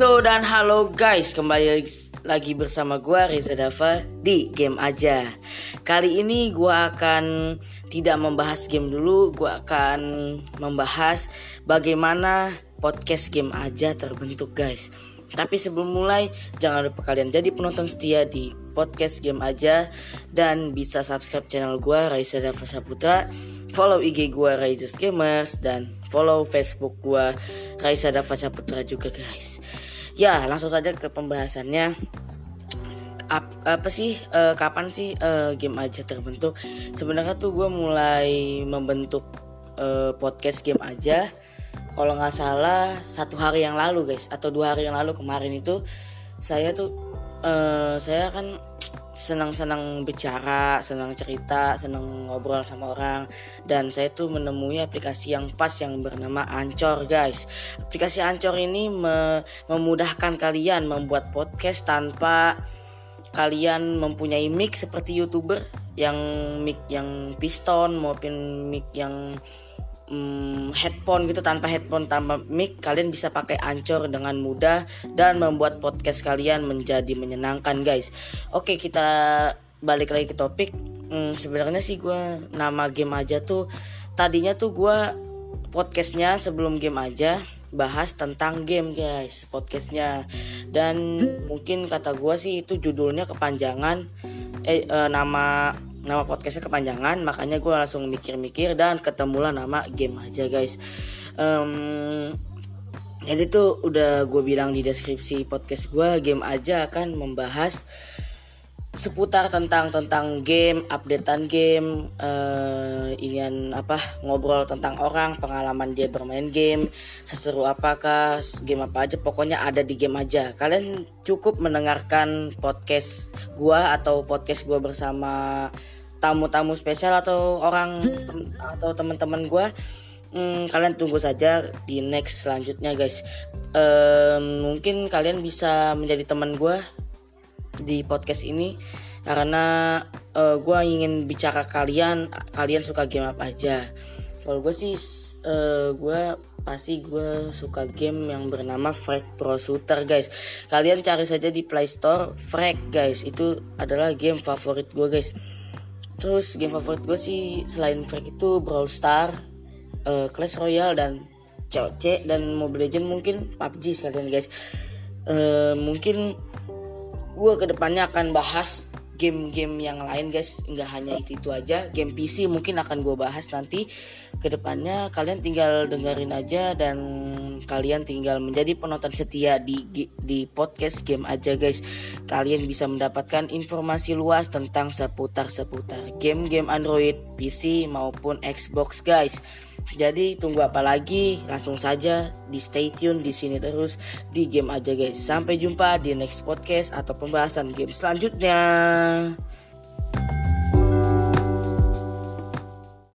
So dan halo guys, kembali lagi bersama gue Reza Dava di Game Aja. Kali ini gue akan tidak membahas game dulu, gue akan membahas bagaimana podcast Game Aja terbentuk guys. Tapi sebelum mulai, jangan lupa kalian jadi penonton setia di podcast Game Aja dan bisa subscribe channel gue Raisa Dava Saputra, follow IG gue Raisa Gamers dan follow Facebook gue Raisa Dava Saputra juga guys. Ya, langsung saja ke pembahasannya. Ap, apa sih uh, kapan sih uh, game aja terbentuk? Sebenarnya tuh gue mulai membentuk uh, podcast game aja. Kalau nggak salah satu hari yang lalu guys atau dua hari yang lalu kemarin itu saya tuh uh, saya kan senang-senang bicara, senang cerita, senang ngobrol sama orang dan saya tuh menemui aplikasi yang pas yang bernama Ancor guys. Aplikasi Ancor ini me memudahkan kalian membuat podcast tanpa kalian mempunyai mic seperti YouTuber yang mic yang piston maupun mic yang hmm, headphone gitu tanpa headphone tanpa mic kalian bisa pakai ancor dengan mudah dan membuat podcast kalian menjadi menyenangkan guys. Oke kita balik lagi ke topik. Hmm, sebenarnya sih gue nama game aja tuh tadinya tuh gue podcastnya sebelum game aja bahas tentang game guys podcastnya. Dan mungkin kata gue sih itu judulnya kepanjangan eh, eh nama nama podcastnya kepanjangan makanya gue langsung mikir-mikir dan ketemulah nama game aja guys um, jadi tuh udah gue bilang di deskripsi podcast gue game aja akan membahas seputar tentang tentang game, updatean game, uh, inian apa ngobrol tentang orang, pengalaman dia bermain game, seseru apakah, game apa aja, pokoknya ada di game aja. Kalian cukup mendengarkan podcast gua atau podcast gua bersama tamu-tamu spesial atau orang atau teman-teman gua. Hmm, kalian tunggu saja di next selanjutnya guys. Um, mungkin kalian bisa menjadi teman gue di podcast ini karena uh, gue ingin bicara kalian kalian suka game apa aja kalau gue sih uh, gue pasti gue suka game yang bernama Frag Pro Shooter guys kalian cari saja di Play Store Frag guys itu adalah game favorit gue guys terus game favorit gue sih selain Frag itu Brawl Star uh, Clash Royale dan COC dan Mobile Legend mungkin PUBG sekalian guys. Uh, mungkin gue ke depannya akan bahas game-game yang lain guys. Nggak hanya itu itu aja. Game PC mungkin akan gue bahas nanti. Ke depannya kalian tinggal dengerin aja dan kalian tinggal menjadi penonton setia di di podcast game aja guys. Kalian bisa mendapatkan informasi luas tentang seputar seputar game-game Android PC maupun Xbox guys jadi tunggu apa lagi? Langsung saja di stay tune di sini terus di game aja guys. Sampai jumpa di next podcast atau pembahasan game selanjutnya.